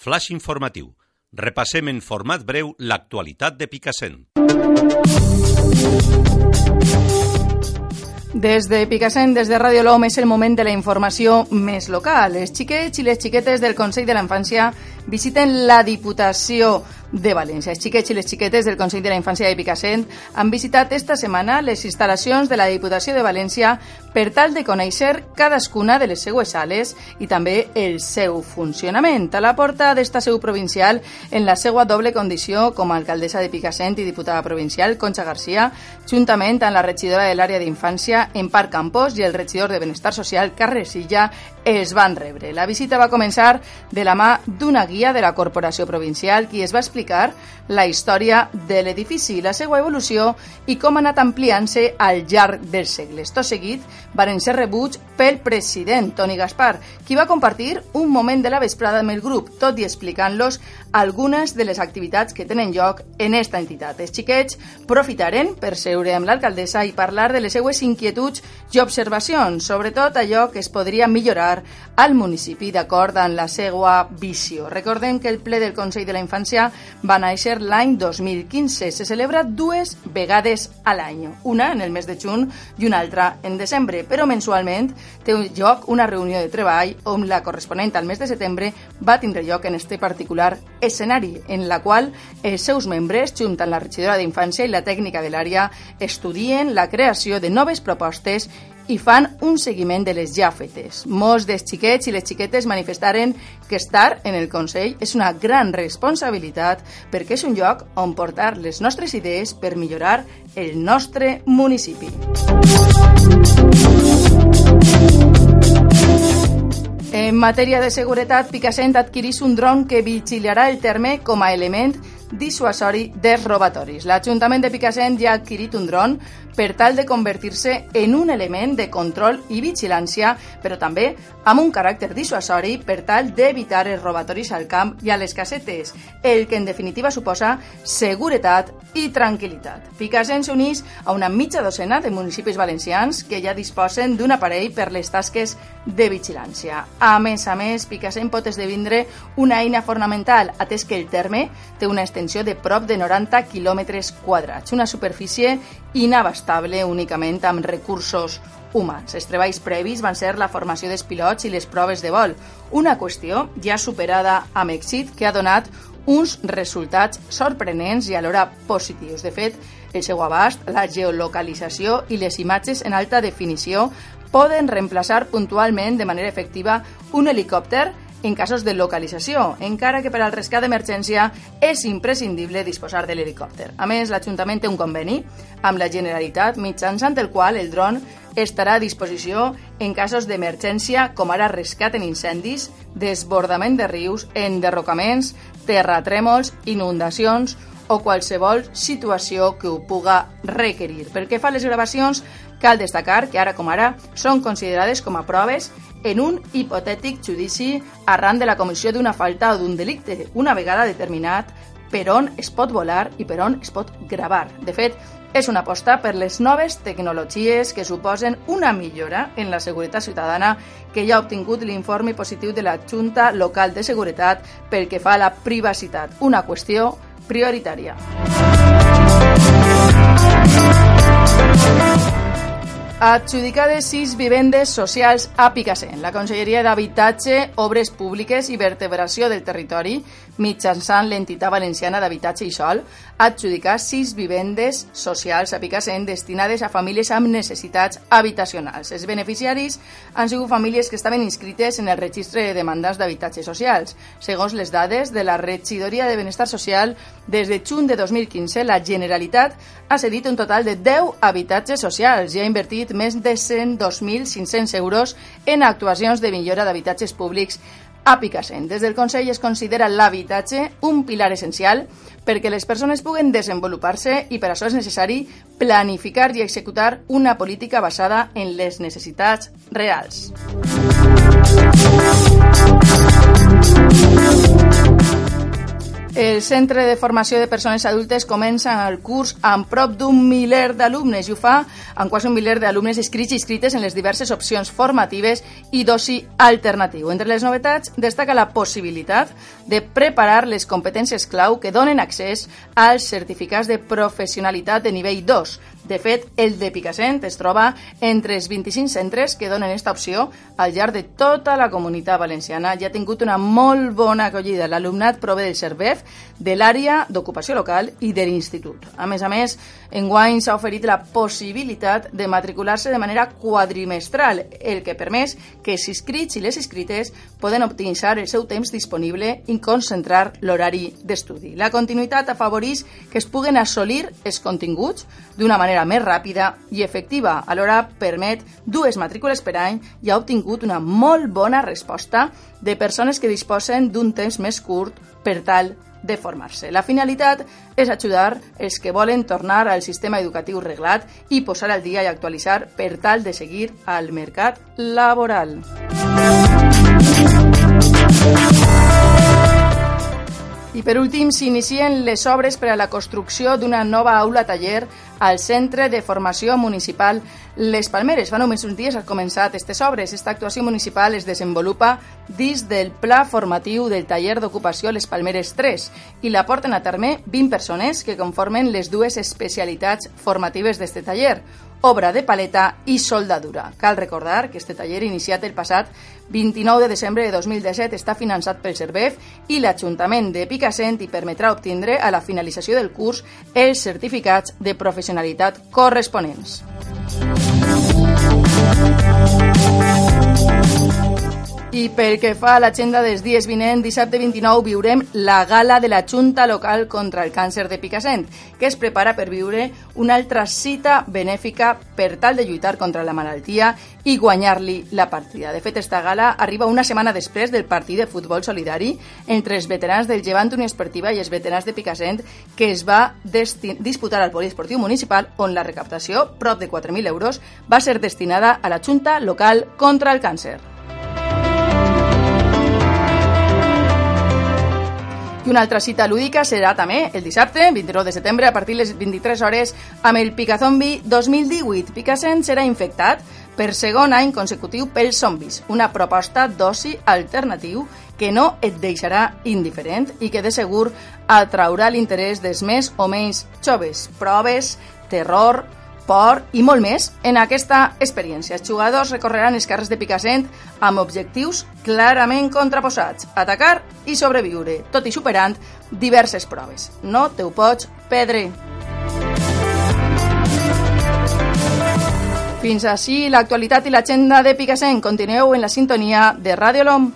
Flash informatiu. Repassem en format breu l'actualitat de Picassent. Des de Picassent, des de Ràdio L'Home, és el moment de la informació més local. Els xiquets i les xiquetes del Consell de la Infància visiten la Diputació de València. Els xiquets i les xiquetes del Consell de la Infància de Picassent han visitat esta setmana les instal·lacions de la Diputació de València per tal de conèixer cadascuna de les seues sales i també el seu funcionament. A la porta d'esta seu provincial, en la seva doble condició com a alcaldessa de Picassent i diputada provincial, Concha Garcia, juntament amb la regidora de l'àrea d'infància, Empar Campos, i el regidor de Benestar Social, Carles Silla, es van rebre. La visita va començar de la mà d'una guia de la Corporació Provincial qui es va explicar la història de l'edifici, la seva evolució i com ha anat ampliant-se al llarg dels segles. Tot seguit varen ser rebuts pel president Toni Gaspar, qui va compartir un moment de la vesprada amb el grup, tot i explicant-los algunes de les activitats que tenen lloc en esta entitat. Els xiquets profitaren per seure amb l'alcaldessa i parlar de les seues inquietuds i observacions, sobretot allò que es podria millorar al municipi d'acord amb la seva visió. Recordem que el ple del Consell de la Infància va néixer l'any 2015. Se celebra dues vegades a l'any, una en el mes de juny i una altra en desembre, però mensualment té lloc una reunió de treball on la corresponent al mes de setembre va tindre lloc en este particular escenari, en la qual els seus membres, junt amb la regidora d'Infància i la tècnica de l'àrea, estudien la creació de noves propostes i fan un seguiment de les ja fetes. Molts dels xiquets i les xiquetes manifestaren que estar en el Consell és una gran responsabilitat perquè és un lloc on portar les nostres idees per millorar el nostre municipi. En matèria de seguretat, Picassent adquirís un dron que vigilarà el terme com a element dissuasori dels robatoris. L'Ajuntament de Picassent ja ha adquirit un dron per tal de convertir-se en un element de control i vigilància, però també amb un caràcter dissuasori per tal d'evitar els robatoris al camp i a les casetes, el que en definitiva suposa seguretat i tranquil·litat. Picassent s'unís a una mitja docena de municipis valencians que ja disposen d'un aparell per les tasques de vigilància. A més a més, Picassent pot esdevindre una eina fonamental, atès que el terme té una extensió de prop de 90 quilòmetres quadrats, una superfície inabastable únicament amb recursos humans. Els treballs previs van ser la formació dels pilots i les proves de vol, una qüestió ja superada amb èxit que ha donat uns resultats sorprenents i alhora positius. De fet, el seu abast, la geolocalització i les imatges en alta definició poden reemplaçar puntualment de manera efectiva un helicòpter en casos de localització, encara que per al rescat d'emergència és imprescindible disposar de l'helicòpter. A més, l'Ajuntament té un conveni amb la Generalitat mitjançant el qual el dron estarà a disposició en casos d'emergència com ara rescat en incendis, desbordament de rius, enderrocaments, terratrèmols, inundacions o qualsevol situació que ho puga requerir. Pel que fa a les gravacions, cal destacar que ara com ara són considerades com a proves en un hipotètic judici arran de la comissió d'una falta o d'un delicte, una vegada determinat per on es pot volar i per on es pot gravar. De fet, és una aposta per les noves tecnologies que suposen una millora en la seguretat ciutadana que ja ha obtingut l'informe positiu de la Junta Local de Seguretat pel que fa a la privacitat, una qüestió prioritaria. Adjudicades sis vivendes socials a Picassent. La Conselleria d'Habitatge, Obres Públiques i Vertebració del Territori, mitjançant l'entitat valenciana d'habitatge i sol, ha adjudicat sis vivendes socials a Picassent destinades a famílies amb necessitats habitacionals. Els beneficiaris han sigut famílies que estaven inscrites en el registre de demandants d'habitatge socials. Segons les dades de la Regidoria de Benestar Social, des de juny de 2015, la Generalitat ha cedit un total de 10 habitatges socials i ha invertit més de 102.500 euros en actuacions de millora d'habitatges públics a Picassent. Des del Consell es considera l'habitatge un pilar essencial perquè les persones puguen desenvolupar-se i per això és necessari planificar i executar una política basada en les necessitats reals. El El Centre de Formació de Persones Adultes comença el curs amb prop d'un miler d'alumnes i ho fa amb quasi un miler d'alumnes inscrits i inscrites en les diverses opcions formatives i d'oci alternatiu. Entre les novetats destaca la possibilitat de preparar les competències clau que donen accés als certificats de professionalitat de nivell 2, de fet, el de Picassent es troba entre els 25 centres que donen aquesta opció al llarg de tota la comunitat valenciana i ha tingut una molt bona acollida. L'alumnat prové del CERVEF, de l'àrea d'ocupació local i de l'institut. A més a més, enguany s'ha oferit la possibilitat de matricular-se de manera quadrimestral, el que permet que els inscrits i les inscrites poden optimitzar el seu temps disponible i concentrar l'horari d'estudi. La continuïtat afavoreix que es puguen assolir els continguts d'una manera més ràpida i efectiva. Alhora permet dues matrícules per any i ha obtingut una molt bona resposta de persones que disposen d'un temps més curt per tal de formar-se. La finalitat és ajudar els que volen tornar al sistema educatiu reglat i posar al dia i actualitzar per tal de seguir al mercat laboral. I per últim, s'inicien les obres per a la construcció d'una nova aula taller al Centre de Formació Municipal Les Palmeres. Fa només uns dies ha començat aquestes obres. Esta actuació municipal es desenvolupa dins del pla formatiu del taller d'ocupació Les Palmeres 3 i la porten a terme 20 persones que conformen les dues especialitats formatives d'este taller, obra de paleta i soldadura. Cal recordar que este taller iniciat el passat 29 de desembre de 2017 està finançat pel CERVEF i l'Ajuntament de Picassent i permetrà obtindre a la finalització del curs els certificats de professionalitat corresponents. I pel que fa a l'agenda dels dies vinent, dissabte 29 viurem la gala de la Junta Local contra el Càncer de Picassent, que es prepara per viure una altra cita benèfica per tal de lluitar contra la malaltia i guanyar-li la partida. De fet, esta gala arriba una setmana després del partit de futbol solidari entre els veterans del Llevant Unió Esportiva i els veterans de Picassent que es va disputar al Poliesportiu Municipal on la recaptació, prop de 4.000 euros, va ser destinada a la Junta Local contra el Càncer. I una altra cita lúdica serà també el dissabte, 29 de setembre, a partir de les 23 hores, amb el Picazombi 2018. Picassent serà infectat per segon any consecutiu pels zombis, una proposta d'oci alternatiu que no et deixarà indiferent i que de segur atraurà l'interès dels més o menys joves. Proves, terror, por i molt més en aquesta experiència. Els jugadors recorreran els carrers de Picassent amb objectius clarament contraposats, atacar i sobreviure, tot i superant diverses proves. No te ho pots perdre. Fins així l'actualitat i l'agenda de Picassent. Continueu en la sintonia de Radio LOM.